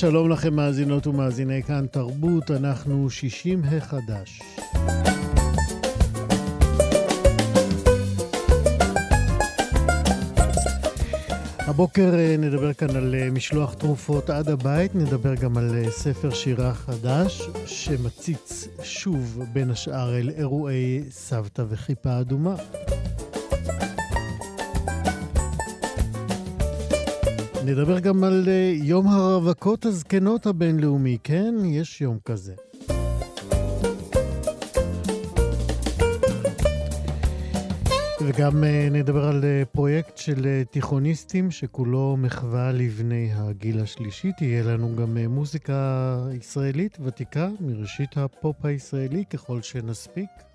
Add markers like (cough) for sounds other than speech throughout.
שלום, לכם מאזינות ומאזיני כאן תרבות, אנחנו 60 החדש. הבוקר אה, נדבר כאן על אה, משלוח תרופות עד הבית, נדבר גם על אה, ספר שירה חדש שמציץ שוב בין השאר אל אירועי סבתא וכיפה אדומה. נדבר גם על אה, יום הרווקות הזקנות הבינלאומי, כן? יש יום כזה. וגם אה, נדבר על אה, פרויקט של תיכוניסטים שכולו מחווה לבני הגיל השלישי. תהיה לנו גם מוזיקה ישראלית ותיקה מראשית הפופ הישראלי ככל שנספיק.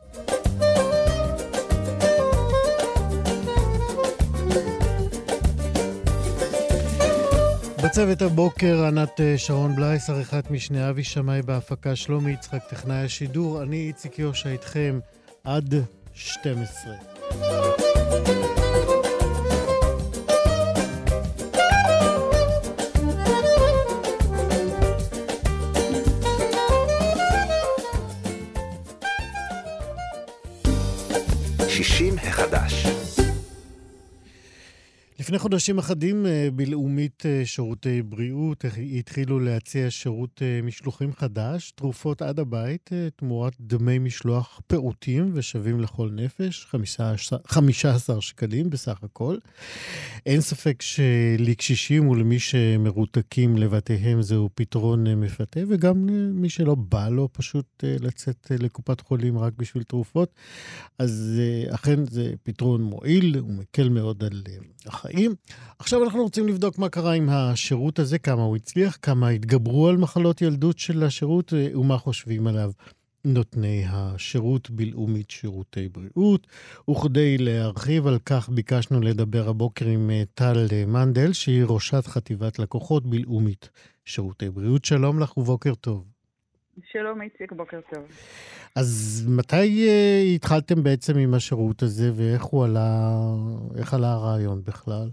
בצוות הבוקר ענת אה, שרון בלייס, עריכת משנה אבי שמאי בהפקה, שלומי יצחק, טכנאי השידור, אני איציק יושע איתכם עד 12. לפני חודשים אחדים אה, בלאומית אה, שירותי בריאות התחילו להציע שירות אה, משלוחים חדש, תרופות עד הבית תמורת דמי משלוח פעוטים ושווים לכל נפש, 15, 15 שקלים בסך הכל. אין ספק שלקשישים ולמי שמרותקים לבתיהם זהו פתרון מפתה, וגם מי שלא בא לו פשוט לצאת לקופת חולים רק בשביל תרופות, אז אכן זה פתרון מועיל ומקל מאוד על החיים. החיים. עכשיו אנחנו רוצים לבדוק מה קרה עם השירות הזה, כמה הוא הצליח, כמה התגברו על מחלות ילדות של השירות אה, ומה חושבים עליו. נותני השירות בלאומית שירותי בריאות. וכדי להרחיב על כך ביקשנו לדבר הבוקר עם אה, טל אה, מנדל, שהיא ראשת חטיבת לקוחות בלאומית שירותי בריאות. שלום לך ובוקר טוב. שלום איציק, בוקר טוב. אז מתי uh, התחלתם בעצם עם השירות הזה, ואיך הוא עלה, איך עלה הרעיון בכלל?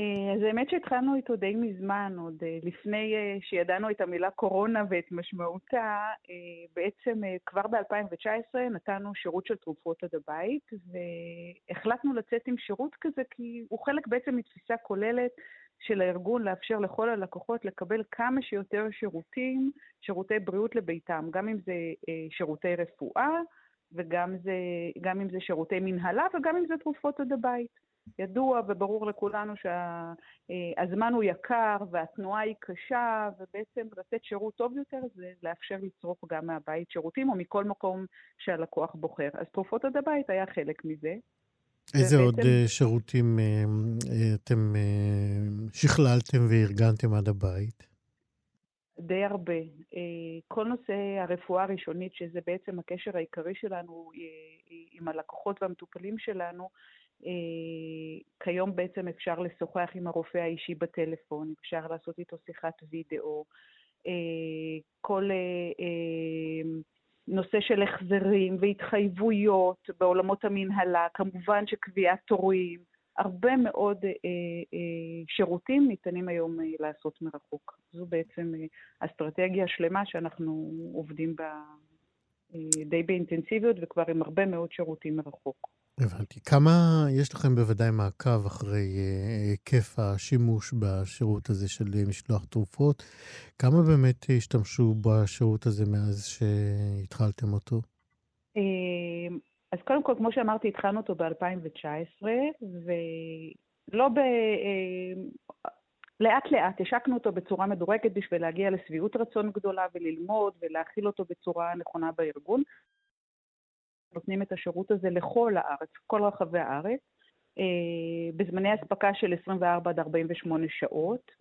אה, אז האמת שהתחלנו איתו די מזמן, עוד אה, לפני שידענו את המילה קורונה ואת משמעותה, בעצם כבר ב-2019 נתנו שירות של תרופות עד הבית, והחלטנו לצאת עם שירות כזה כי הוא חלק בעצם מתפיסה כוללת של הארגון לאפשר לכל הלקוחות לקבל כמה שיותר שירותים, שירותי בריאות לביתם, גם אם זה אה, שירותי רפואה, וגם זה, אם זה שירותי מנהלה, וגם אם זה תרופות עד הבית. ידוע וברור לכולנו שהזמן שה, הוא יקר והתנועה היא קשה, ובעצם לתת שירות טוב יותר זה לאפשר לצרוך גם מהבית שירותים או מכל מקום שהלקוח בוחר. אז תרופות עד הבית היה חלק מזה. איזה עוד בעצם... שירותים אה, אה, אתם אה, שכללתם וארגנתם עד הבית? די הרבה. כל נושא הרפואה הראשונית, שזה בעצם הקשר העיקרי שלנו עם הלקוחות והמטופלים שלנו, כיום בעצם אפשר לשוחח עם הרופא האישי בטלפון, אפשר לעשות איתו שיחת וידאו. כל נושא של החזרים והתחייבויות בעולמות המנהלה, כמובן שקביעת תורים, הרבה מאוד אה, אה, שירותים ניתנים היום אה, לעשות מרחוק. זו בעצם אה, אסטרטגיה שלמה שאנחנו עובדים בה אה, די באינטנסיביות וכבר עם הרבה מאוד שירותים מרחוק. הבנתי. כמה, יש לכם בוודאי מעקב אחרי היקף uh, השימוש בשירות הזה של משלוח תרופות. כמה באמת השתמשו בשירות הזה מאז שהתחלתם אותו? אז קודם כל, כמו שאמרתי, התחלנו אותו ב-2019, ולא ב... לאט-לאט השקנו אותו בצורה מדורגת בשביל להגיע לשביעות רצון גדולה וללמוד ולהכיל אותו בצורה נכונה בארגון. נותנים את השירות הזה לכל הארץ, כל רחבי הארץ, אה, בזמני אספקה של 24 עד 48 שעות.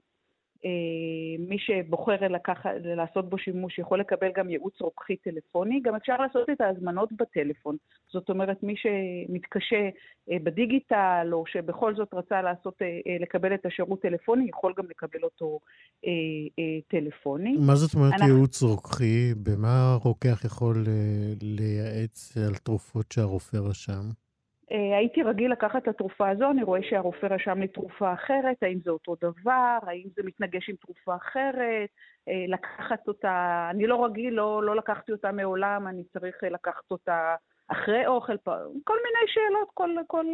אה, מי שבוחר לקח, לעשות בו שימוש יכול לקבל גם ייעוץ רוקחי טלפוני. גם אפשר לעשות את ההזמנות בטלפון. זאת אומרת, מי שמתקשה אה, בדיגיטל, או שבכל זאת רצה לעשות, אה, לקבל את השירות טלפוני, יכול גם לקבל אותו טלפוני. מה זאת אומרת אנחנו... ייעוץ רוקחי? במה הרוקח יכול לייעץ על תרופות שהרופא רשם? אה, הייתי רגיל לקחת את התרופה הזו, אני רואה שהרופא רשם לי תרופה אחרת, האם זה אותו דבר, האם זה מתנגש עם תרופה אחרת, אה, לקחת אותה, אני לא רגיל, לא, לא לקחתי אותה מעולם, אני צריך אה, לקחת אותה אחרי אוכל, כל מיני שאלות, כל, כל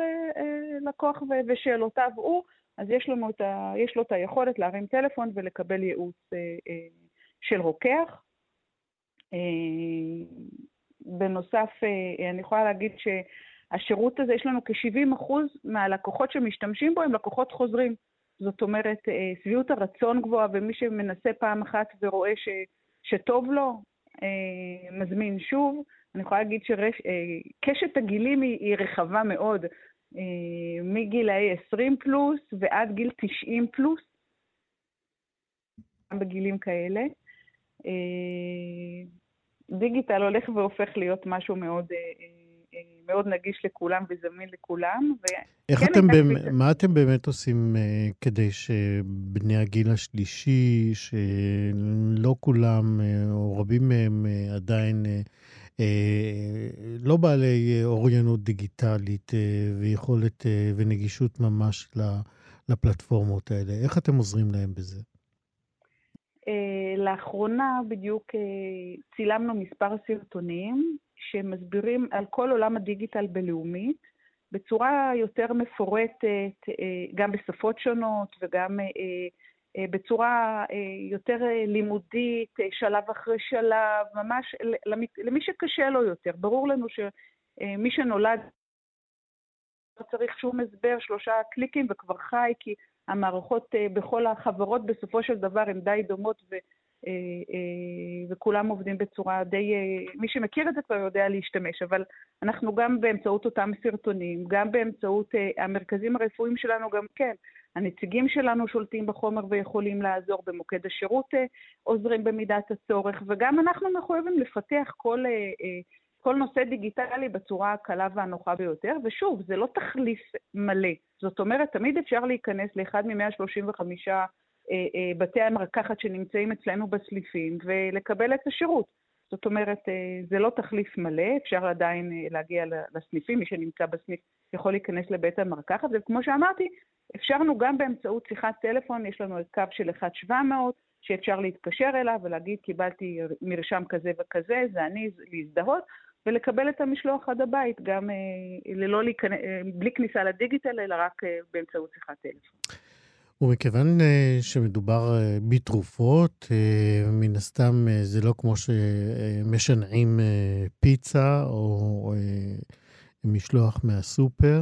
לקוח ושאלותיו הוא, אז יש, לנו את ה, יש לו את היכולת להרים טלפון ולקבל ייעוץ של רוקח. בנוסף, אני יכולה להגיד ש... השירות הזה, יש לנו כ-70% מהלקוחות שמשתמשים בו הם לקוחות חוזרים. זאת אומרת, אה, שביעות הרצון גבוהה, ומי שמנסה פעם אחת ורואה ש, שטוב לו, אה, מזמין שוב. אני יכולה להגיד שקשת אה, הגילים היא, היא רחבה מאוד, מגילאי 20 פלוס ועד גיל 90 פלוס, גם בגילים כאלה. דיגיטל הולך והופך להיות משהו מאוד מאוד נגיש לכולם וזמין לכולם. איך אתם, באמת, מה אתם באמת עושים uh, כדי שבני הגיל השלישי, שלא כולם, uh, או רבים מהם uh, עדיין uh, uh, לא בעלי אוריינות דיגיטלית uh, ויכולת uh, ונגישות ממש לפלטפורמות האלה, איך אתם עוזרים להם בזה? לאחרונה בדיוק צילמנו מספר סרטונים שמסבירים על כל עולם הדיגיטל בלאומית בצורה יותר מפורטת, אה, גם בשפות שונות וגם אה, אה, בצורה יותר לימודית, שלב אחרי שלב, ממש למי שקשה לו יותר. ברור לנו שמי שנולד לא צריך שום הסבר, שלושה קליקים וכבר חי, כי המערכות בכל החברות בסופו של דבר הן די דומות אה, וכולם עובדים בצורה די... אה, מי שמכיר את זה כבר יודע להשתמש, אבל אנחנו גם באמצעות אותם סרטונים, גם באמצעות המרכזים הרפואיים שלנו, גם כן, הנציגים שלנו שולטים בחומר ויכולים לעזור במוקד השירות, עוזרים במידת הצורך, וגם אנחנו מחויבים לפתח כל, כל נושא דיגיטלי בצורה הקלה והנוחה ביותר, ושוב, זה לא תחליף מלא. זאת אומרת, תמיד אפשר להיכנס לאחד מ-135 אה, אה, בתי המרקחת שנמצאים אצלנו בסליפים ולקבל את השירות. זאת אומרת, אה, זה לא תחליף מלא, אפשר עדיין להגיע לסניפים, מי שנמצא בסניף יכול להיכנס לבית המרקחת, וכמו שאמרתי, אפשרנו גם באמצעות שיחת טלפון, יש לנו את קו של 1-700, שאפשר להתקשר אליו ולהגיד, קיבלתי מרשם כזה וכזה, זה אני, להזדהות, ולקבל את המשלוח עד הבית, גם ללא להיכנס, בלי כניסה לדיגיטל, אלא רק באמצעות שיחת טלפון. ומכיוון uh, שמדובר uh, בתרופות, uh, מן הסתם זה לא כמו שמשנעים פיצה או משלוח מהסופר.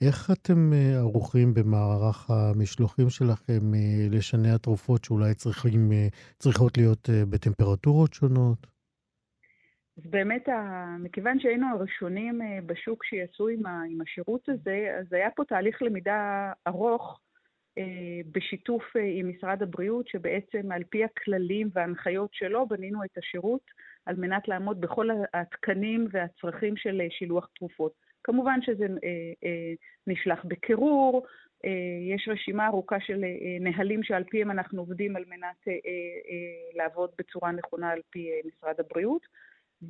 איך אתם ערוכים במערך המשלוחים שלכם לשנע תרופות שאולי צריכים, צריכות להיות בטמפרטורות שונות? אז באמת, מכיוון שהיינו הראשונים בשוק שיצאו עם, השירות הזה, אז היה פה תהליך למידה ארוך אה, בשיתוף אה, עם משרד הבריאות, שבעצם על פי הכללים וההנחיות שלו בנינו את השירות על מנת לעמוד בכל התקנים והצרכים של אה, שילוח תרופות. כמובן שזה נשלח בקירור, יש רשימה ארוכה של נהלים שעל פיהם אנחנו עובדים על מנת לעבוד בצורה נכונה על פי משרד הבריאות.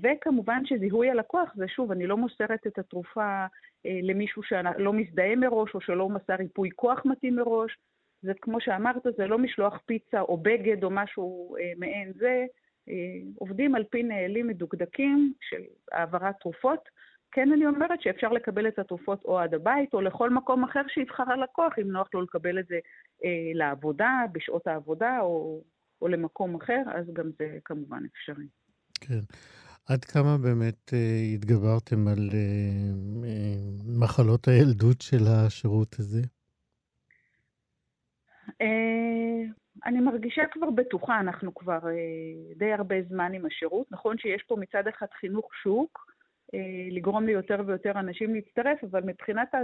וכמובן שזיהוי הלקוח זה שוב, אני לא מוסרת את התרופה אה, למישהו שלא מזדהה מראש או שלא מסר ייפוי כוח מתאים מראש. זה כמו שאמרת, זה לא משלוח פיצה או בגד או משהו אה, מעין זה. אה, עובדים על פי נהלים מדוקדקים של העברת תרופות, כן אני אומרת שאפשר לקבל את התרופות או עד הבית או לכל מקום אחר שיבחר הלקוח, אם נוח לו לקבל את זה אה, לעבודה, בשעות העבודה או, או למקום אחר, אז גם זה כמובן אפשרי. כן. עד כמה באמת אה, התגברתם על אה, אה, מחלות הילדות של השירות הזה? אה, אני מרגישה כבר בטוחה, אנחנו כבר אה, די הרבה זמן עם השירות. נכון שיש פה מצד אחד חינוך שוק, לגרום ליותר ויותר אנשים להצטרף, אבל מבחינת אה,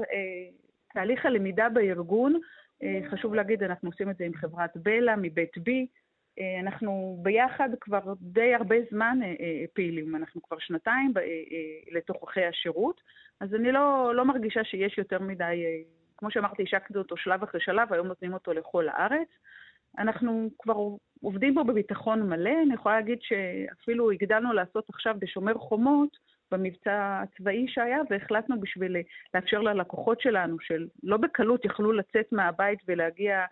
תהליך הלמידה בארגון, חשוב להגיד, אנחנו עושים את זה עם חברת בלה, מבית בי. אה, אנחנו ביחד כבר די הרבה זמן אה, אה, פעילים, אנחנו כבר שנתיים לתוככי השירות, אז אני לא, לא מרגישה שיש יותר מדי, כמו שאמרתי, השקנו אותו שלב אחרי שלב, היום נותנים אותו לכל הארץ. אנחנו כבר עובדים בו בביטחון מלא, אני יכולה להגיד שאפילו הגדלנו לעשות עכשיו בשומר חומות, במבצע הצבאי שהיה, והחלטנו בשביל לאפשר ללקוחות שלנו, שלא בקלות יכלו לצאת מהבית ולהגיע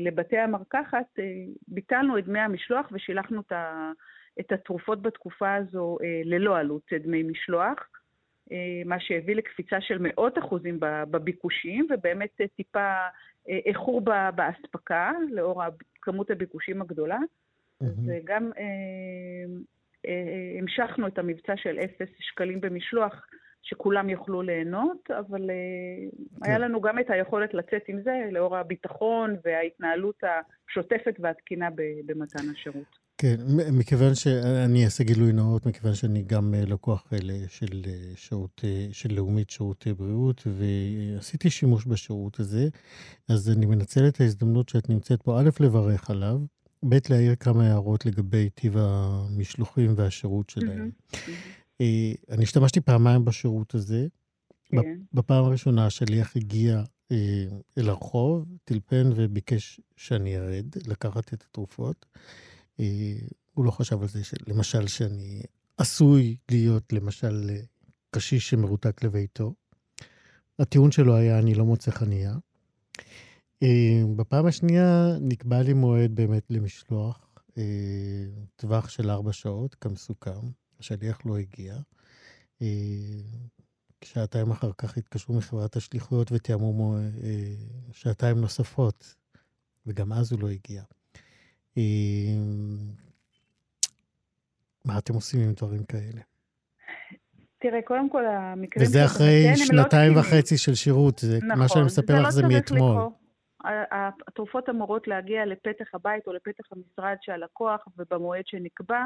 לבתי המרקחת, אה, ביטלנו את דמי המשלוח ושילחנו את התרופות בתקופה הזו אה, ללא עלות דמי משלוח, מה שהביא לקפיצה של מאות אחוזים בביקושים, ובאמת טיפה איחור באספקה, לאור כמות הביקושים הגדולה. Mm-hmm. וגם המשכנו את המבצע של אפס שקלים במשלוח שכולם יוכלו ליהנות, אבל כן. היה לנו גם את היכולת לצאת עם זה לאור הביטחון וההתנהלות השוטפת והתקינה במתן השירות. כן, מכיוון שאני אעשה גילוי נאות, מכיוון שאני גם אה, לקוח אלה של אה, שירות, של לאומית שירותי בריאות, ועשיתי שימוש בשירות הזה, אז אני מנצל את ההזדמנות שאת נמצאת פה, א', לברך עליו, ב', להעיר כמה הערות לגבי טיב המשלוחים והשירות שלהם. Mm-hmm. אה, אני השתמשתי פעמיים בשירות הזה. כן. בפעם הראשונה שליח הגיע אה, אל הרחוב, טלפן וביקש שאני ארד, לקחת את התרופות. אה, הוא לא חשב על זה, למשל, שאני עשוי להיות, למשל, קשיש שמרותק לביתו. הטיעון שלו היה, אני לא מוצא חנייה. בפעם השנייה נקבע לי מועד באמת למשלוח, טווח של ארבע שעות, כמסוכם. השליח לא הגיע. אה, שעתיים אחר כך התקשרו מחברת השליחויות ותיאמו אה, שעתיים נוספות, וגם אז הוא לא הגיע. אה, מה אתם עושים עם דברים כאלה? תראה, קודם כל, המקרים... וזה אחרי לא שנתיים לא וחצי של שירות, זה נכון, מה שאני מספר לך לא זה מאתמול. התרופות אמורות להגיע לפתח הבית או לפתח המשרד של הלקוח ובמועד שנקבע.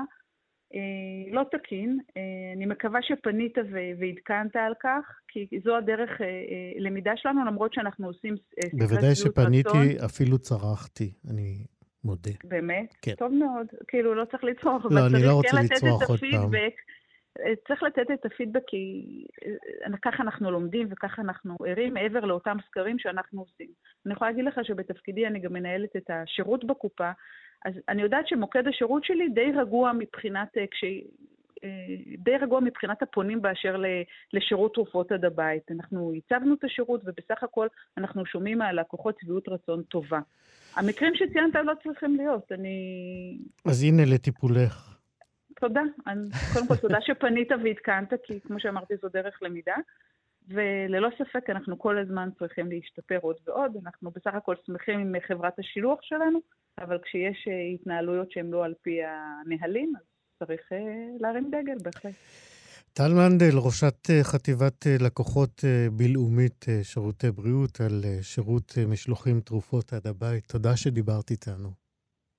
אה, לא תקין. אה, אני מקווה שפנית ועדכנת על כך, כי זו הדרך אה, למידה שלנו, למרות שאנחנו עושים סקרת בוודאי שפניתי, אפילו צרחתי, אני מודה. באמת? כן. טוב מאוד. כאילו, לא צריך לצרוח, לא, אני לא רוצה לצרוח עוד פעם. צריך לתת את הפידבק, כי ככה אנחנו לומדים וככה אנחנו ערים מעבר לאותם סקרים שאנחנו עושים. אני יכולה להגיד לך שבתפקידי אני גם מנהלת את השירות בקופה, אז אני יודעת שמוקד השירות שלי די רגוע מבחינת, אה, כש... אה, די רגוע מבחינת הפונים באשר לשירות תרופות עד הבית. אנחנו הצבנו את השירות, ובסך הכל אנחנו שומעים מהלקוחות שביעות רצון טובה. המקרים שציינת לא צריכים להיות, אני... אז הנה לטיפולך. תודה. אני, קודם כל, תודה שפנית ועדכנת, כי כמו שאמרתי, זו דרך למידה. וללא ספק אנחנו כל הזמן צריכים להשתפר עוד ועוד. אנחנו בסך הכל שמחים עם חברת השילוח שלנו, אבל כשיש אה, התנהלויות שהן לא על פי הנהלים, אז צריך אה, להרים דגל, בהחלט. טל מנדל, ראשת אה, חטיבת לקוחות בינלאומית שירותי בריאות על שירות משלוחים תרופות עד הבית. תודה שדיברת איתנו.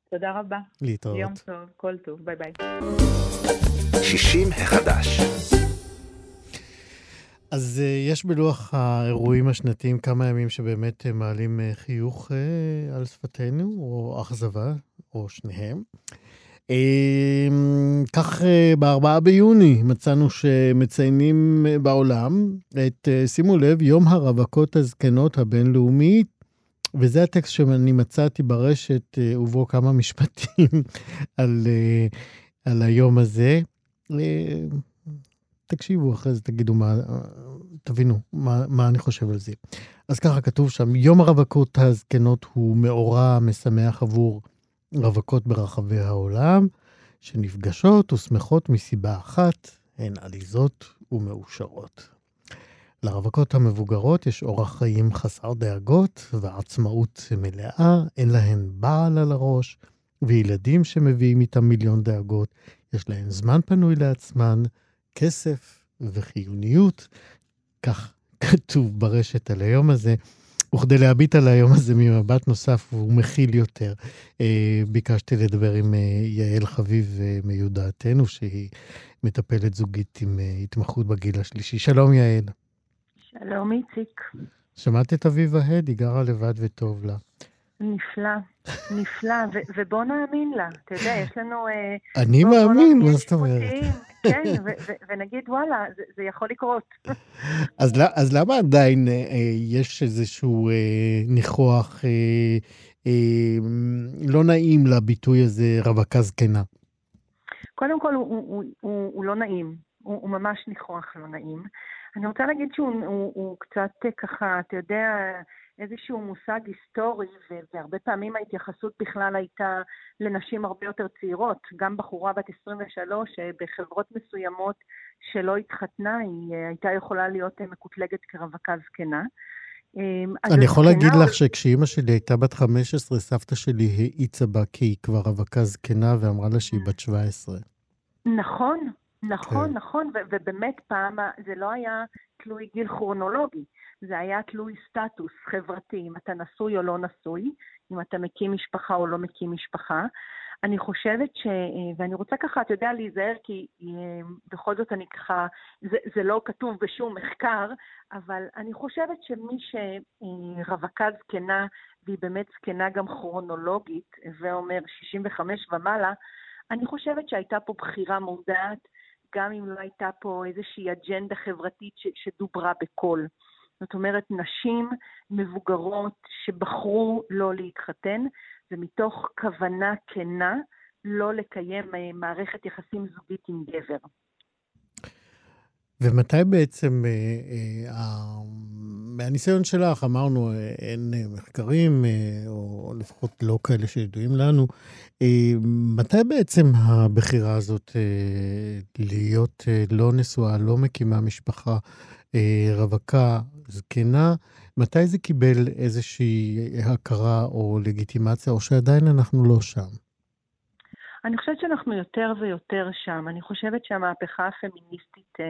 תודה רבה. להתראות. יום טוב, כל טוב, ביי ביי. 60 החדש. אז uh, יש בלוח האירועים השנתיים כמה ימים שבאמת uh, מעלים uh, חיוך על שפתנו, או אכזבה, או שניהם. Uh, כך uh, בארבעה ביוני מצאנו שמציינים בעולם את, שימו לב, יום הרווקות הזקנות הבינלאומי, וזה הטקסט שאני מצאתי ברשת, ובו כמה משפטים (laughs) על, על היום הזה. תקשיבו אחרי זה, תגידו מה, תבינו מה, מה אני חושב על זה. אז ככה כתוב שם, יום הרווקות הזקנות הוא מאורע משמח עבור רווקות ברחבי העולם, שנפגשות ושמחות מסיבה אחת, הן עליזות ומאושרות. לרווקות המבוגרות יש אורח חיים חסר דאגות ועצמאות מלאה, אין להן בעל על הראש, וילדים שמביאים איתם מיליון דאגות, יש להן זמן פנוי לעצמן, כסף וחיוניות. כך כתוב ברשת על היום הזה. וכדי להביט על היום הזה ממבט נוסף ומכיל יותר, אה, ביקשתי לדבר עם אה, יעל חביב אה, מיודעתנו, שהיא מטפלת זוגית עם התמחות בגיל השלישי. שלום, יעל. שלום, איציק. שמעת את אביבה הד, היא גרה לבד וטוב לה. נפלא, נפלא, ובוא נאמין לה. אתה יודע, יש לנו... אני מאמין, מה זאת אומרת? כן, ונגיד, וואלה, זה, זה יכול לקרות. אז, אז למה עדיין אה, יש איזשהו אה, ניחוח אה, אה, לא נעים לביטוי הזה, רווקה זקנה? קודם כל, הוא, הוא, הוא, הוא לא נעים. הוא, הוא ממש ניחוח לא נעים. אני רוצה להגיד שהוא הוא, הוא קצת אה, ככה, אתה יודע, איזשהו מושג היסטורי, והרבה פעמים ההתייחסות בכלל הייתה לנשים הרבה יותר צעירות. גם בחורה בת 23, אה, בחברות מסוימות שלא התחתנה, היא אה, הייתה יכולה להיות אה, מקוטלגת כרווקה זקנה. אני יכול להגיד לך שכשאימא שלי הייתה בת 15, סבתא שלי האיצה בה כי היא כבר רווקה זקנה ואמרה לה שהיא בת 17. נכון, נכון, כן. נכון, ובאמת פעם זה לא היה תלוי גיל כרונולוגי. זה היה תלוי סטטוס חברתי, אם אתה נשוי או לא נשוי, אם אתה מקים משפחה או לא מקים משפחה. אני חושבת ש... ואני רוצה ככה, אתה יודע, להיזהר, כי אה, בכל זאת אני ככה, זה, זה לא כתוב בשום מחקר, אבל אני חושבת שמי שרווקה זקנה, והיא באמת זקנה גם כרונולוגית, הווה אומר 65 ומעלה, אני חושבת שהייתה פה בחירה מודעת, גם אם לא הייתה פה איזושהי אג'נדה חברתית ש, שדוברה בקול. זאת אומרת, נשים מבוגרות שבחרו לא להתחתן, ומתוך כוונה כנה לא לקיים אה, מערכת יחסים זוגית עם גבר. ומתי בעצם, אה, אה, מהניסיון שלך, אמרנו, אין מחקרים, או לפחות לא כאלה שידועים לנו, מתי בעצם הבחירה הזאת להיות לא נשואה, לא מקימה משפחה, רווקה, זקנה, מתי זה קיבל איזושהי הכרה או לגיטימציה, או שעדיין אנחנו לא שם? אני חושבת שאנחנו יותר ויותר שם. אני חושבת שהמהפכה הפמיניסטית uh,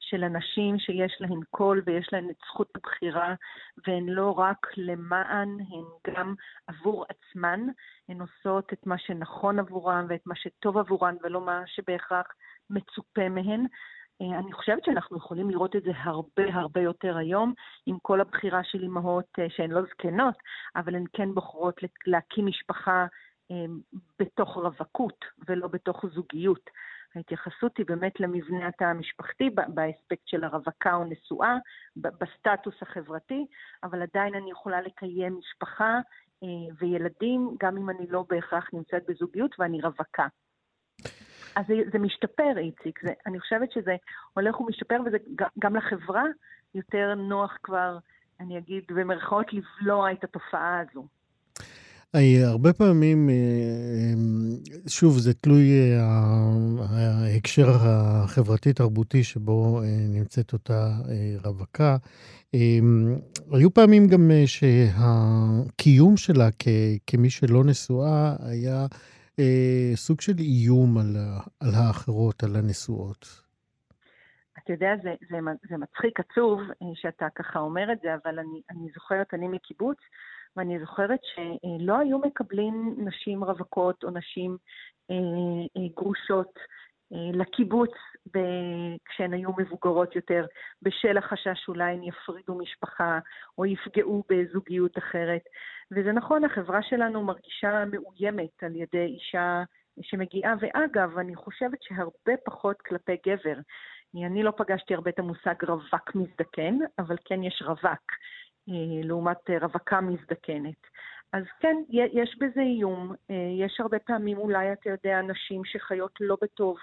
של הנשים שיש להן קול ויש להן את זכות הבחירה, והן לא רק למען, הן גם עבור עצמן, הן עושות את מה שנכון עבורן ואת מה שטוב עבורן ולא מה שבהכרח מצופה מהן. אה, אני חושבת שאנחנו יכולים לראות את זה הרבה הרבה יותר היום, עם כל הבחירה של אימהות אה, שהן לא זקנות, אבל הן כן בוחרות להקים משפחה אה, בתוך רווקות ולא בתוך זוגיות. ההתייחסות היא באמת למבנה התא המשפחתי באספקט של הרווקה או נשואה, בסטטוס החברתי, אבל עדיין אני יכולה לקיים משפחה וילדים, גם אם אני לא בהכרח נמצאת בזוגיות ואני רווקה. אז זה, זה משתפר, איציק. זה, אני חושבת שזה הולך ומשתפר, וזה גם לחברה יותר נוח כבר, אני אגיד, במרכאות, לבלוע את התופעה הזו. הרבה פעמים, אה, אה, שוב, זה תלוי אה, ההקשר החברתי-תרבותי שבו נמצאת אותה רווקה. היו פעמים גם שהקיום שלה כמי שלא נשואה היה אה, סוג של איום על, על האחרות, על הנשואות. אתה יודע, זה, זה, זה מצחיק עצוב אה, שאתה ככה אומר את זה, אבל אני, אני זוכרת, אני מקיבוץ, ואני זוכרת שלא היו מקבלים נשים רווקות או נשים אה, אה, גרושות אה, לקיבוץ כשהן היו מבוגרות יותר, בשל החשש שאולי הן יפרידו משפחה או יפגעו בזוגיות אחרת. וזה נכון, החברה שלנו מרגישה מאוימת על ידי אישה שמגיעה, ואגב, אני חושבת שהרבה פחות כלפי גבר. אני לא פגשתי הרבה את המושג רווק מזדקן, אבל כן יש רווק, אה, לעומת רווקה מזדקנת. אז כן, יש בזה איום. אה, יש הרבה פעמים אולי, אתה יודע, נשים שחיות לא בטוב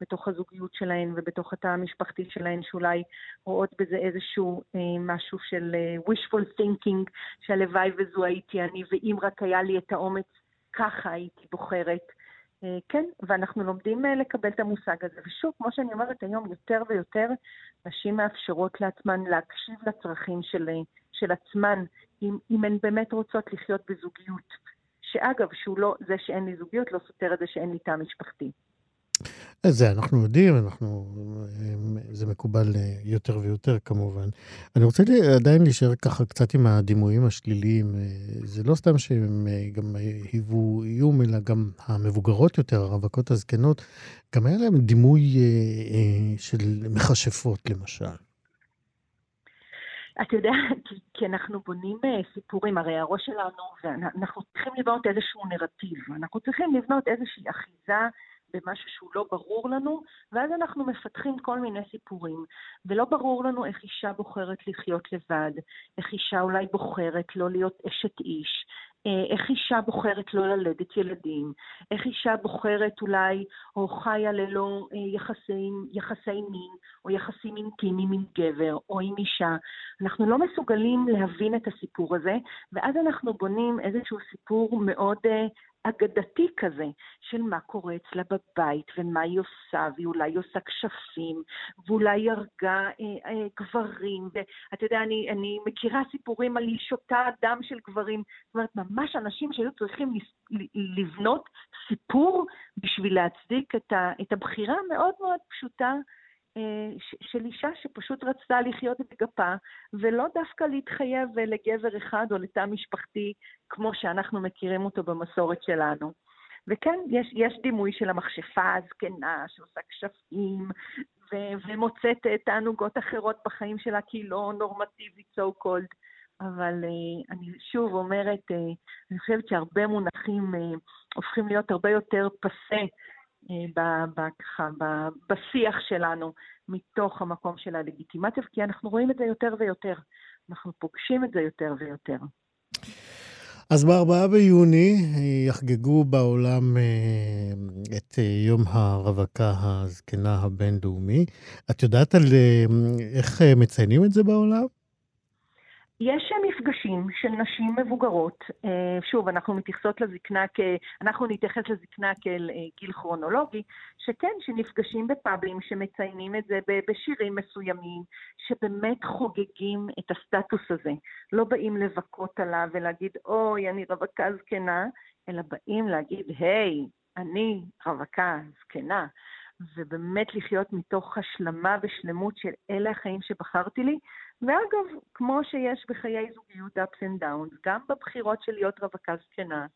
בתוך הזוגיות שלהן ובתוך התא המשפחתי שלהן, שאולי רואות בזה איזשהו אה, משהו של אה, wishful thinking, שהלוואי וזו הייתי אני, ואם רק היה לי את האומץ, ככה הייתי בוחרת. אה, כן, ואנחנו לומדים אה, לקבל את המושג הזה. ושוב, כמו שאני אומרת היום, יותר ויותר נשים מאפשרות לעצמן להקשיב לצרכים של, אה, של עצמן, אם, אם הן באמת רוצות לחיות בזוגיות. שאגב, שהוא לא, זה שאין לי זוגיות לא סותר את זה שאין לי תא משפחתי. זה אנחנו יודעים, אנחנו, זה מקובל אה, יותר ויותר כמובן. אני רוצה עדיין להישאר ככה קצת עם הדימויים השליליים. אה, זה לא סתם שהם אה, גם היוו איום, אלא גם המבוגרות יותר, הרווקות הזקנות, גם היה להם דימוי של מכשפות למשל. אתה יודע, (laughs) כי, כי אנחנו בונים סיפורים, הרי הראש שלנו, ואנחנו צריכים לבנות איזשהו נרטיב, אנחנו צריכים לבנות איזושהי אחיזה במשהו שהוא לא ברור לנו, ואז אנחנו מפתחים כל מיני סיפורים. ולא ברור לנו איך אישה בוחרת לחיות לבד, איך אישה אולי בוחרת לא להיות אשת איש, אה, איך אישה בוחרת לא ללדת ילדים, איך אישה בוחרת אולי או חיה ללא אה, יחסים, יחסי מין או יחסים אינטימיים עם גבר או עם אישה. אנחנו לא מסוגלים להבין את הסיפור הזה, ואז אנחנו בונים איזשהו סיפור מאוד אה, אגדתי כזה, של מה קורה אצלה בבית, ומה היא עושה, והיא אולי עושה כשפים, ואולי היא הרגה אה, אה, גברים, ואתה יודע, אני, אני מכירה סיפורים על היא שותה דם של גברים, זאת אומרת, ממש אנשים שהיו צריכים לבנות סיפור בשביל להצדיק את, ה, את הבחירה המאוד מאוד פשוטה של אישה שפשוט רצתה לחיות בגפה, ולא דווקא להתחייב לגבר אחד או לתא משפחתי, כמו שאנחנו מכירים אותו במסורת שלנו. וכן, יש, יש דימוי של המכשפה הזקנה שעושה כשפים ו- ומוצאת תענוגות אחרות בחיים שלה, כי היא לא נורמטיבית, so called. אבל uh, אני שוב אומרת, uh, אני חושבת שהרבה מונחים uh, הופכים להיות הרבה יותר פסה ככה, בשיח שלנו מתוך המקום של הלגיטימציה, כי אנחנו רואים את זה יותר ויותר. אנחנו פוגשים את זה יותר ויותר. אז ב-4 ביוני יחגגו בעולם אה, את אה, יום הרווקה הזקנה הבינלאומי. את יודעת על אה, איך מציינים את זה בעולם? יש מפגשים של נשים מבוגרות, אה, שוב, אנחנו מתייחסות לזקנה כ... אנחנו נתייחס לזקנה כאל אה, גיל כרונולוגי, שכן, שנפגשים בפאבים, שמציינים את זה בשירים מסוימים, שבאמת חוגגים את הסטטוס הזה. לא באים לבכות עליו ולהגיד, אוי, אני רווקה זקנה, אלא באים להגיד, היי, אני רווקה זקנה. ובאמת לחיות מתוך השלמה ושלמות של אלה החיים שבחרתי לי, ואגב, כמו שיש בחיי זוגיות ups and downs, גם בבחירות של להיות רווקה זקנה,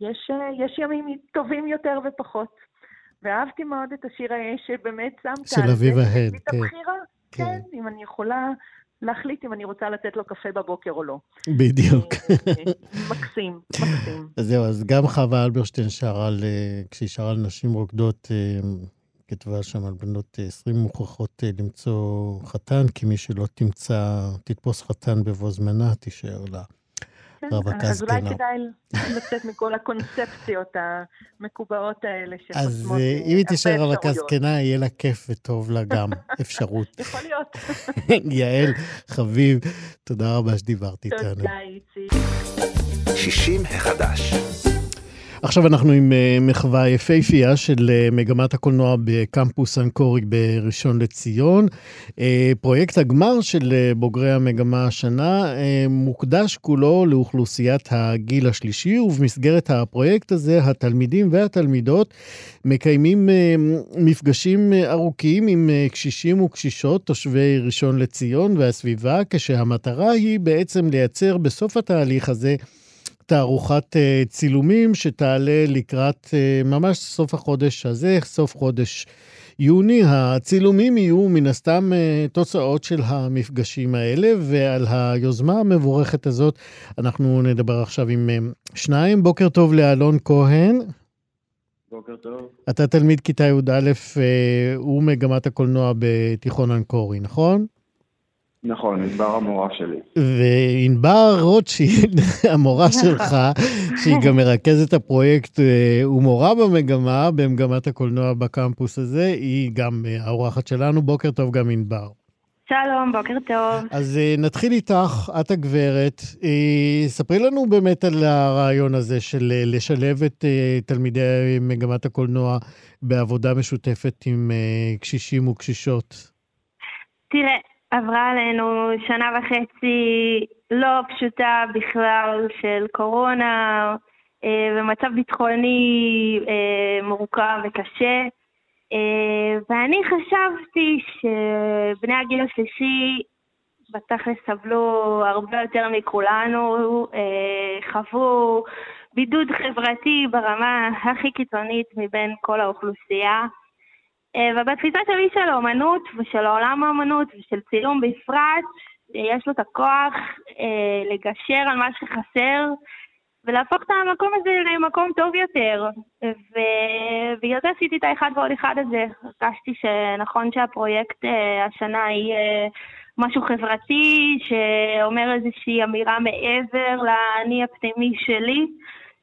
יש, אה, יש ימים טובים יותר ופחות. ואהבתי מאוד את השיר שבאמת שמת של אביב ההד, כן. את הבחירה, כן. כן, אם אני יכולה להחליט אם אני רוצה לתת לו קפה בבוקר או לא. בדיוק. אה, מקסים, מקסים. אז זהו, אז גם חווה אלברשטיין שרה על, אה, כשהיא שרה על נשים רוקדות, כתבה שם על בנות 20 מוכרחות אה, למצוא חתן, כי מי שלא תמצא, תתפוס חתן בבוא זמנה, תישאר לה. כן, אז אולי כדאי לצאת מכל הקונספציות המקובעות האלה שחוסמות אז אה, אה, אם היא תישאר רווקה זקנה, יהיה לה כיף וטוב לה גם (laughs) אפשרות. יכול להיות. (laughs) יעל, חביב, תודה רבה שדיברת איתנו. תודה, איציק. 60 החדש. עכשיו אנחנו עם אה, מחווה יפהפייה של אה, מגמת הקולנוע בקמפוס אנקורי בראשון לציון. אה, פרויקט הגמר של בוגרי המגמה השנה מוקדש כולו לאוכלוסיית הגיל השלישי, ובמסגרת הפרויקט הזה התלמידים והתלמידות מקיימים מפגשים ארוכים עם קשישים וקשישות, תושבי ראשון לציון והסביבה, כשהמטרה היא בעצם לייצר בסוף התהליך הזה תערוכת אה, צילומים שתעלה לקראת אה, ממש סוף החודש הזה, סוף חודש יוני. הצילומים יהיו מן הסתם אה, תוצאות של המפגשים האלה, ועל היוזמה המבורכת הזאת אנחנו נדבר עכשיו עם שניים. בוקר טוב לאלון כהן. בוקר טוב. אתה תלמיד כיתה י"א ומגמת הקולנוע בתיכון אנקורי, נכון? נכון, ענבר המורה שלי. וענבר רוטשילד, (laughs) המורה שלך, שהיא גם מרכזת הפרויקט אה, ומורה במגמה, במגמת הקולנוע בקמפוס הזה, היא גם אה, האורחת שלנו. בוקר טוב גם ענבר. שלום, בוקר טוב. אז uh, נתחיל איתך, את הגברת. ספרי לנו באמת על הרעיון הזה של לשלב את תלמידי מגמת הקולנוע בעבודה משותפת עם קשישים וקשישות. תראה, עברה עלינו שנה וחצי לא פשוטה בכלל של קורונה uh, ומצב ביטחוני uh, מורכב וקשה. אה, ואני חשבתי שבני הגיל השלישי בתכלס סבלו הרבה יותר מכולנו, אה, חוו בידוד חברתי ברמה הכי קיצונית מבין כל האוכלוסייה. אה, ובתפיסה שלי של האומנות ושל העולם האומנות ושל צילום בפרט, יש לו את הכוח לגשר על מה שחסר ולהפוך את המקום הזה למקום טוב יותר. ובגלל זה עשיתי את האחד ועוד אחד הזה. הרגשתי שנכון שהפרויקט אה, השנה יהיה משהו חברתי, שאומר איזושהי אמירה מעבר לאני הפנימי שלי.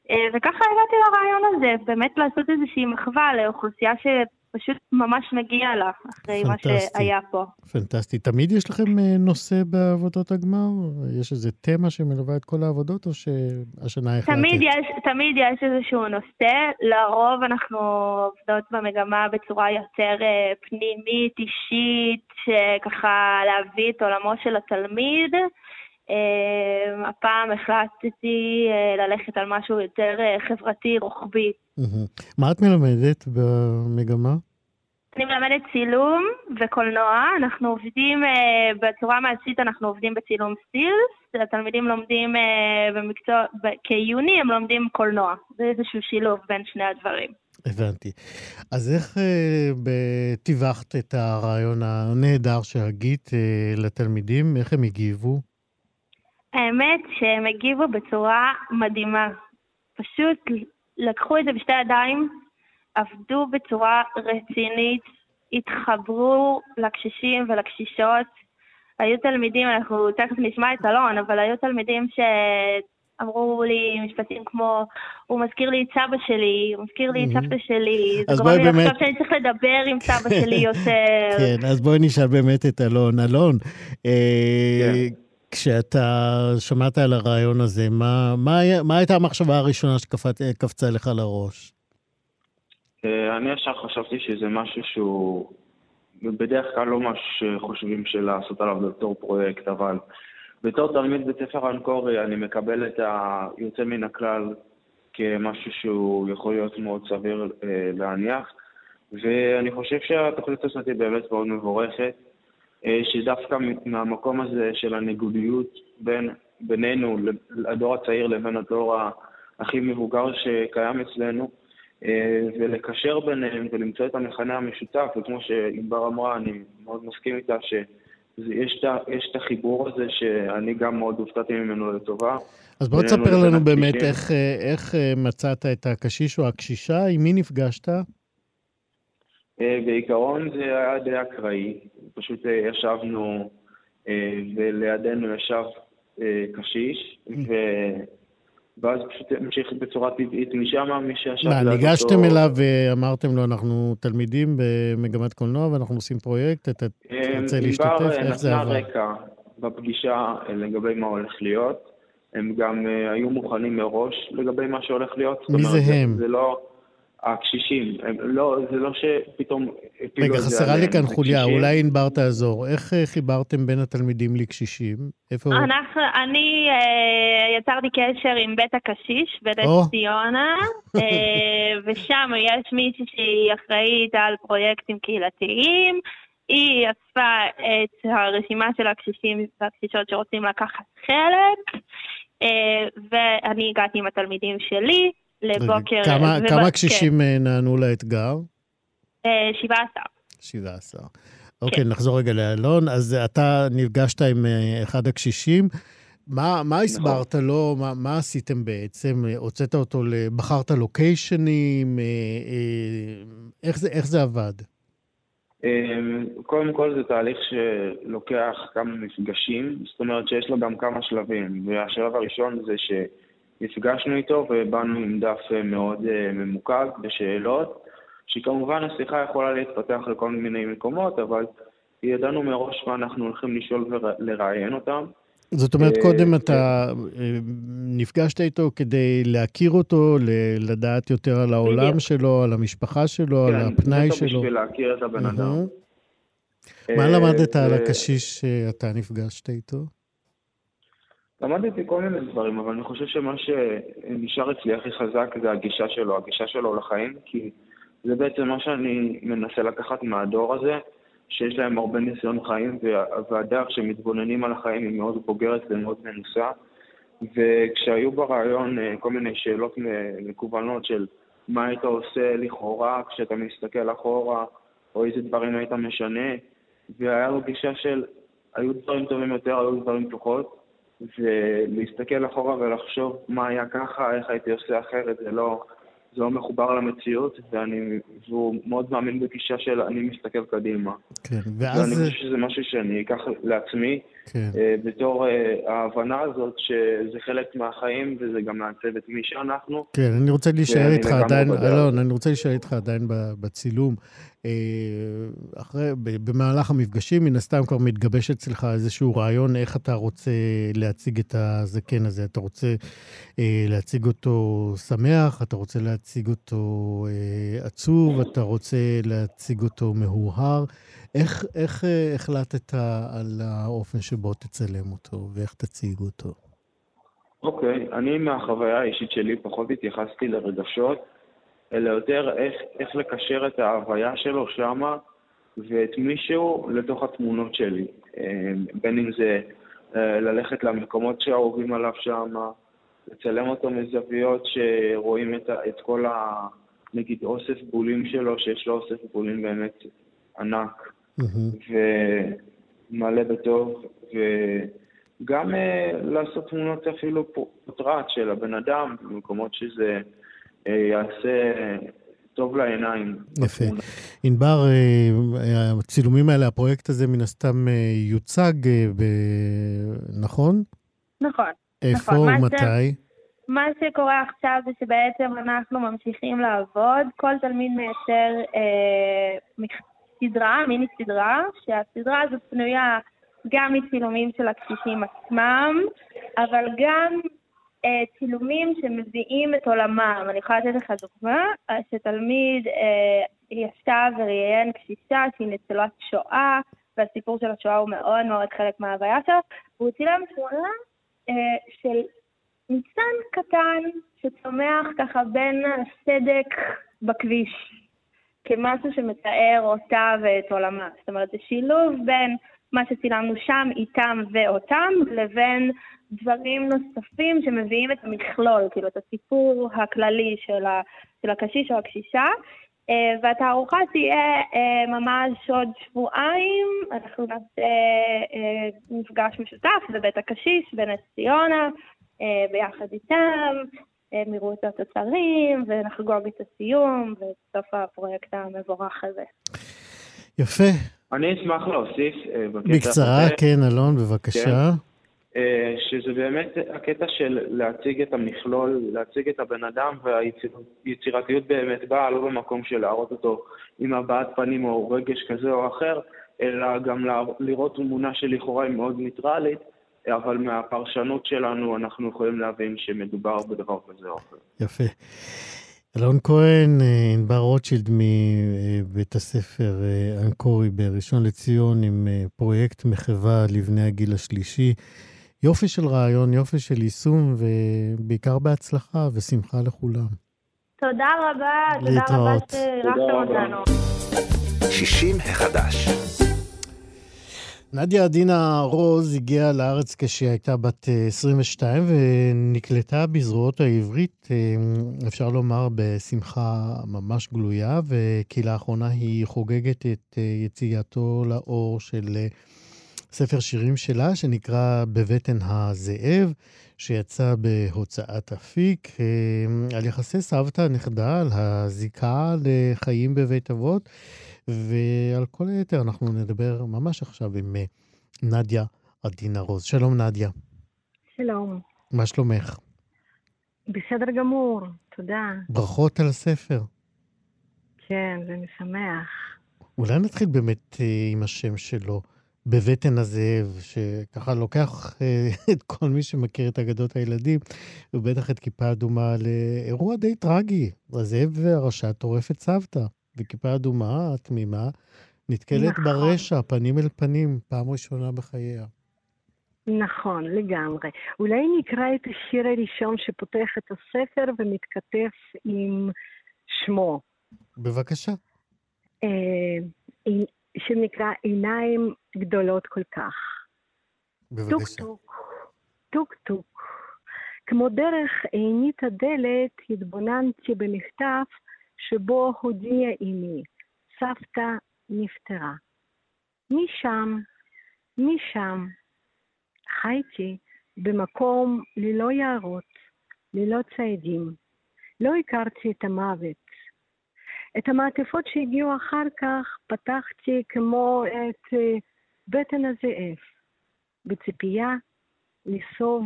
אה, וככה הגעתי לרעיון הזה, באמת לעשות איזושהי מחווה לאוכלוסייה ש... פשוט ממש מגיע לה, אחרי פנטסטי. מה שהיה פה. פנטסטי. תמיד יש לכם אה, נושא בעבודות הגמר? יש איזה תמה שמלווה את כל העבודות, או שהשנה החלטת? תמיד יש, תמיד יש איזשהו נושא. לרוב אנחנו עובדות במגמה בצורה יותר אה, פנימית, אישית, שככה להביא את עולמו של התלמיד. Uh, הפעם החלטתי uh, ללכת על משהו יותר uh, חברתי, רוחבי. מה את מלמדת במגמה? אני מלמדת צילום וקולנוע. אנחנו עובדים, uh, בצורה מעשית אנחנו עובדים בצילום סטילס. התלמידים לומדים במקצוע, כיוני הם לומדים קולנוע. זה איזשהו שילוב בין שני הדברים. הבנתי. אז איך טיווחת את הרעיון הנהדר שהגית לתלמידים? איך הם הגיבו? האמת שהם הגיבו בצורה מדהימה. פשוט לקחו את זה בשתי ידיים, עבדו בצורה רצינית, התחברו לקשישים ולקשישות. היו תלמידים, אנחנו תכף נשמע את אלון, אבל היו תלמידים שאמרו לי משפטים כמו, הוא מזכיר לי את סבא שלי, הוא מזכיר לי את סבתא שלי, זה גורם לי באמת... לחשוב שאני צריך לדבר עם סבא שלי (laughs) יותר. כן, אז בואי נשאל באמת את אלון. אלון, אה, כן. כשאתה שמעת על הרעיון הזה, מה, מה, מה הייתה המחשבה הראשונה שקפצה לך לראש? אה, אני ישר חשבתי שזה משהו שהוא בדרך כלל לא משהו שחושבים שלעשות עליו בתור פרויקט, אבל בתור תלמיד בית ספר אנקורי אני מקבל את היוצא מן הכלל כמשהו שהוא יכול להיות מאוד סביר אה, להניח, ואני חושב שהתוכנית הזאת היא באמת מאוד מבורכת. אה, שדווקא מהמקום הזה של הניגודיות בין, בינינו, הדור הצעיר לבין הדור הכי מבוגר שקיים אצלנו, אה, ולקשר ביניהם ולמצוא את המכנה המשותף, וכמו שענבר אמרה, אני מאוד מסכים איתה שיש את החיבור הזה שאני גם מאוד הופתעתי ממנו לטובה. אז בוא תספר לנו באמת איך, אה, איך מצאת את הקשיש או הקשישה, עם מי נפגשת? אה, בעיקרון זה היה די אקראי, פשוט אה, ישבנו אה, ולידינו ישב קשיש, ו... ואז פשוט המשיך בצורה טבעית משם, מי שישב אותו... מה, ניגשתם אליו ואמרתם לו, אנחנו תלמידים במגמת קולנוע ואנחנו עושים פרויקט, אתה רוצה להשתתף? איך זה עבר? נתנה רקע בפגישה לגבי מה הולך להיות. הם גם היו מוכנים מראש לגבי מה שהולך להיות. מי זה הם? זה לא... הקשישים, הם לא, זה לא שפתאום רגע, חסרה לי כאן חוליה, אולי ענבר תעזור. איך אה, חיברתם בין התלמידים לקשישים? איפה הוא? אנחנו, אני אה, יצרתי קשר עם בית הקשיש בנס ציונה, אה, (laughs) ושם יש מישהי שהיא אחראית על פרויקטים קהילתיים. היא אספה את הרשימה של הקשישים והקשישות שרוצים לקחת חלק, אה, ואני הגעתי עם התלמידים שלי. לבוקר... כמה, ובא... כמה קשישים כן. נענו לאתגר? אה, שבעה עשר. שבעה עשר. אוקיי, כן. נחזור רגע לאלון. אז אתה נפגשת עם אה, אחד הקשישים. מה, מה נכון. הסברת לו? מה, מה עשיתם בעצם? הוצאת אותו, בחרת לוקיישנים? איך זה, איך זה עבד? קודם כל זה תהליך שלוקח כמה מפגשים, זאת אומרת שיש לו גם כמה שלבים. והשלב הראשון זה ש... נפגשנו איתו ובאנו עם דף אה, מאוד אה, ממוקד בשאלות, שכמובן השיחה יכולה להתפתח לכל מיני מקומות, אבל ידענו מראש מה אנחנו הולכים לשאול ולראיין אותם. זאת אומרת, קודם אתה נפגשת איתו כדי להכיר אותו, לדעת יותר על העולם שלו, על המשפחה שלו, על הפנאי שלו. כן, בשביל להכיר את הבן אדם. מה למדת על הקשיש שאתה נפגשת איתו? למדתי כל מיני דברים, אבל אני חושב שמה שנשאר אצלי הכי חזק זה הגישה שלו, הגישה שלו לחיים, כי זה בעצם מה שאני מנסה לקחת מהדור הזה, שיש להם הרבה ניסיון חיים, והדרך שמתבוננים על החיים היא מאוד בוגרת ומאוד מנוסה. וכשהיו ברעיון אה, כל מיני שאלות מקוונות של מה היית עושה לכאורה כשאתה מסתכל אחורה, או איזה דברים היית משנה, והיה לו גישה של היו דברים טובים יותר, היו דברים פחות, ולהסתכל אחורה ולחשוב מה היה ככה, איך הייתי עושה אחרת, זה לא, זה לא מחובר למציאות, ואני, והוא מאוד מאמין בגישה של אני מסתכל קדימה. כן, ואז... ואני חושב שזה משהו שאני אקח לעצמי, כן. אה, בתור אה, ההבנה הזאת שזה חלק מהחיים וזה גם מעצב את מי שאנחנו. כן, אני רוצה להישאר איתך עדיין, אלון, אני רוצה להישאר איתך עדיין בצילום. אה, אחרי, במהלך המפגשים, מן הסתם כבר מתגבש אצלך איזשהו רעיון איך אתה רוצה להציג את הזקן הזה. אתה רוצה אה, להציג אותו שמח, אתה רוצה להציג אותו אה, עצוב, אתה רוצה להציג אותו מהורהר. איך, איך אה, החלטת על האופן שבו תצלם אותו ואיך תציג אותו? אוקיי, okay, אני מהחוויה האישית שלי פחות התייחסתי לרגשות, אלא יותר איך, איך לקשר את ההוויה שלו שמה ואת מישהו לתוך התמונות שלי. אה, בין אם זה אה, ללכת למקומות שאהובים עליו שמה, לצלם אותו מזוויות שרואים את, את כל ה... נגיד אוסף בולים שלו, שיש לו אוסף בולים באמת ענק. ומלא בטוב, וגם uh, לעשות תמונות אפילו פוטרט של הבן אדם, במקומות שזה יעשה טוב לעיניים. יפה. ענבר, uh, הצילומים האלה, הפרויקט הזה מן הסתם יוצג, ב... נכון? נכון. איפה נכון. ומתי? מה שקורה עכשיו זה שבעצם אנחנו ממשיכים לעבוד, כל תלמיד מייצר אה, סדרה, מיני סדרה, שהסדרה הזאת פנויה גם מצילומים של הקשישים עצמם, אבל גם אה, צילומים שמביאים את עולמם. אני יכולה לתת לך דוגמה, אה, שתלמיד אה, ישב וראיין קשישה שהיא ניצולת שואה, והסיפור של השואה הוא מאוד מאוד חלק מההוויה שלו, והוא צילם תמונה אה, של ניצן קטן שצומח ככה בין הסדק בכביש. כמשהו שמתאר אותה ואת עולמה. זאת אומרת, זה שילוב בין מה שצילמנו שם, איתם ואותם, לבין דברים נוספים שמביאים את המכלול, כאילו את הסיפור הכללי של, ה, של הקשיש או הקשישה. Uh, והתערוכה תהיה uh, ממש עוד שבועיים, אנחנו נעשה uh, מפגש משותף בבית הקשיש בנס ציונה, ביחד איתם, הם יראו את התוצרים ונחגוג את הסיום ואת סוף הפרויקט המבורך הזה. יפה. אני אשמח להוסיף אה, בקטע בקצרה, הזה. כן, אלון, בבקשה. כן. אה, שזה באמת הקטע של להציג את המכלול, להציג את הבן אדם, והיצירתיות באמת באה לא במקום של להראות אותו עם הבעת פנים או רגש כזה או אחר, אלא גם לראות תמונה שלכאורה היא מאוד ניטרלית, אבל מהפרשנות שלנו אנחנו יכולים להבין שמדובר בדבר כזה או אחר. יפה. אלון כהן, אה, ענבר רוטשילד מבית הספר אה, אנקורי בראשון לציון עם אה, פרויקט מחווה לבני הגיל השלישי. יופי של רעיון, יופי של יישום, ובעיקר בהצלחה ושמחה לכולם. תודה רבה, תודה רבה שאירחתם אותנו. 60 החדש. נדיה עדינה רוז הגיעה לארץ כשהיא הייתה בת 22 אה, ונקלטה בזרועות העברית, אה, אפשר לומר, בשמחה ממש גלויה, וכי לאחרונה היא חוגגת את אה, יציאתו לאור של ספר שירים שלה, שנקרא בבטן הזאב, שיצא בהוצאת אפיק, על יחסי סבתא נכדה, על הזיקה לחיים בבית אבות. ועל כל היתר אנחנו נדבר ממש עכשיו עם אה, נדיה עדינה רוז. שלום נדיה. שלום. מה שלומך? בסדר גמור, תודה. ברכות על הספר. כן, זה משמח. אולי נתחיל באמת אה, עם השם שלו, בבטן הזאב, שככה לוקח אה, את כל מי שמכיר את אגדות הילדים, ובטח את כיפה אדומה, לאירוע די טרגי. הזאב והרשע טורף את סבתא, וכיפה אדומה, התמימה, נתקלת נכון. ברשע, פנים אל פנים, פעם ראשונה בחייה. נכון, לגמרי. אולי נקרא את השיר הראשון שפותח את הספר ומתכתב עם שמו, בבקשה. אה, שנקרא עיניים גדולות כל כך. בבקשה. טוק, טוק טוק. כמו דרך עינית הדלת התבוננתי במכתב שבו הודיעה אמי, סבתא נפטרה. משם, משם, חייתי במקום ללא יערות, ללא ציידים. לא הכרתי את המוות. את המעטפות שהגיעו אחר כך פתחתי כמו את אה, בטן הזאב, בציפייה לסוף,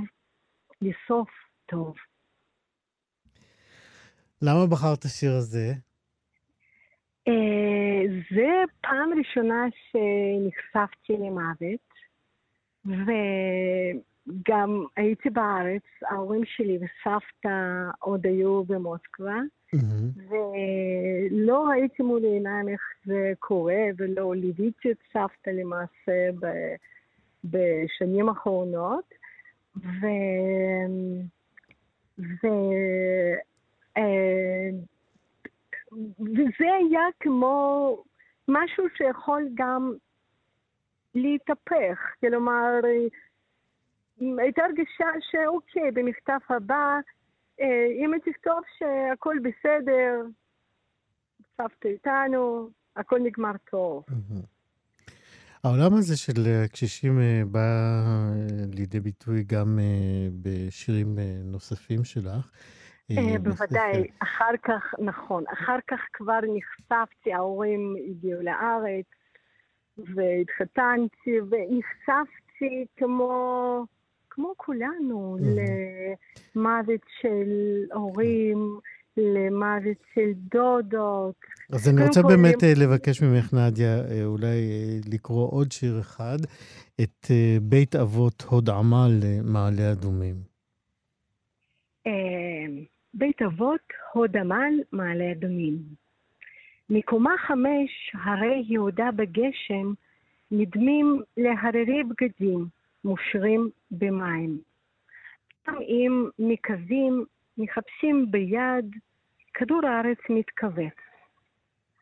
לסוף טוב. למה בחרת השיר הזה? אה, זה פעם ראשונה שנחשפתי למוות, וגם הייתי בארץ, ההורים שלי וסבתא עוד היו במוסקבה, מהמם. ולא ראיתי מול עיניים איך זה קורה, ולא ליוויתי את סבתא למעשה ב- בשנים האחרונות, ו... ו... אה, וזה היה כמו משהו שיכול גם להתהפך, כלומר, הייתה הרגשה שאוקיי, במכתב הבא, אה, אם היא תכתוב שהכל בסדר, סבתא איתנו, הכל נגמר טוב. העולם הזה של אה, קשישים אה, בא לידי ביטוי גם בשירים נוספים שלך. בוודאי, אחר כך, נכון, אחר כך כבר נחשפתי, ההורים הגיעו לארץ, והתחתנתי, ונחשפתי כמו, כמו כולנו, למוות של הורים, למוות של דודות. אז אני רוצה כל, באמת אה, לבקש ממך, נדיה, אה, אולי אה, לקרוא עוד שיר אחד, את בית אבות הוד עמל למעלה אדומים. אה, בית אבות, הוד עמל, מעלה אדומים. מקומה חמש, הרי יהודה בגשם, נדמים להררי בגדים, מושרים במים. גם אם מקווים, מחפשים ביד, כדור הארץ מתכווץ.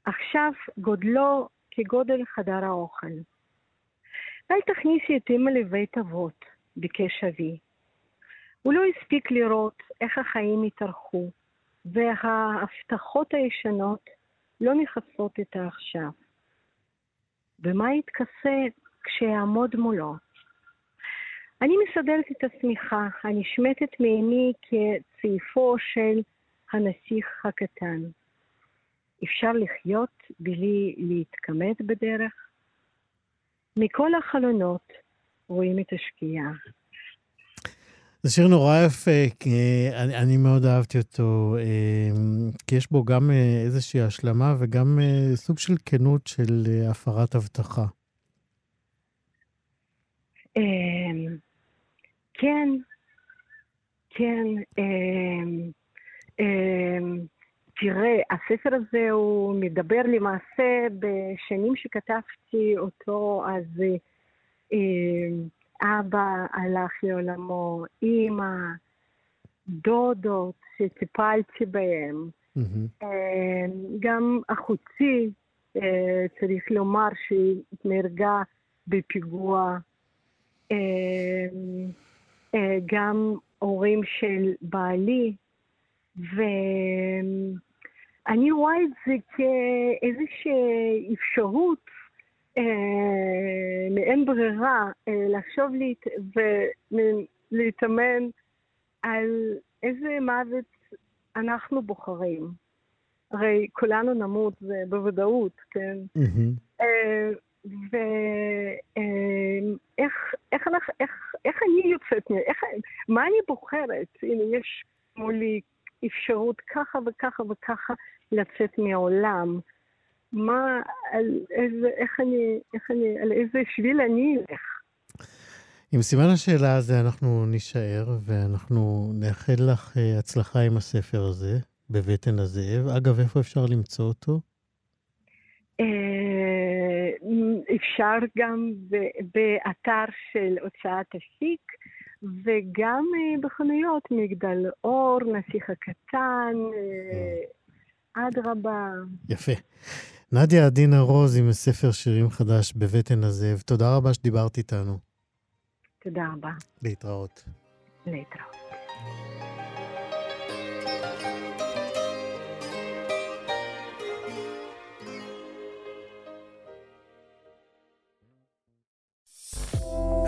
עכשיו גודלו כגודל חדר האוכל. אל תכניסי את אמא לבית אבות, ביקש אבי. הוא לא הספיק לראות איך החיים התארכו, וההבטחות הישנות לא מכסות את העכשיו. ומה יתכסה כשיעמוד מולו? אני מסדרת את השמיכה הנשמטת מעיני כצעיפו של הנסיך הקטן. אפשר לחיות בלי להתכמת בדרך? מכל החלונות רואים את השקיעה. זה שיר נורא יפה, כי אני, אני מאוד אהבתי אותו, אה, כי יש בו גם אה, איזושהי השלמה וגם אה, סוג של כנות של אה, הפרת הבטחה. כן, כן. אמ, אמ, תראה, הספר הזה הוא מדבר למעשה בשנים שכתבתי אותו, אז אמ, אבא הלך לעולמו, אימא, דודות שטיפלתי בהם. אמ, גם אחותי, אה, צריך לומר שהיא נהרגה בפיגוע, אה, גם הורים של בעלי, ואני רואה את זה כאיזושהי אפשרות אה, מאין ברירה אה, לחשוב להת... ולהתאמן על איזה מוות אנחנו בוחרים. הרי כולנו נמות, זה בוודאות, כן? מהמם. אה, ואיך איך, אנחנו- איך, איך אני יוצאת, איך, מה אני בוחרת? הנה, יש מולי אפשרות ככה וככה וככה לצאת מהעולם. מה, על איזה, איך אני, איך אני, על איזה שביל אני אלך. עם סימן השאלה הזה אנחנו נישאר, ואנחנו נאחל לך אה, הצלחה עם הספר הזה, בבטן הזאב. אגב, איפה אפשר למצוא אותו? אה, אפשר גם באתר של הוצאת השיק, וגם אה, בחנויות, מגדל אור, נסיך הקטן, אדרבה. יפה. נדיה עדינה רוז עם ספר שירים חדש בבטן הזאב. תודה רבה שדיברת איתנו. תודה רבה. להתראות. להתראות.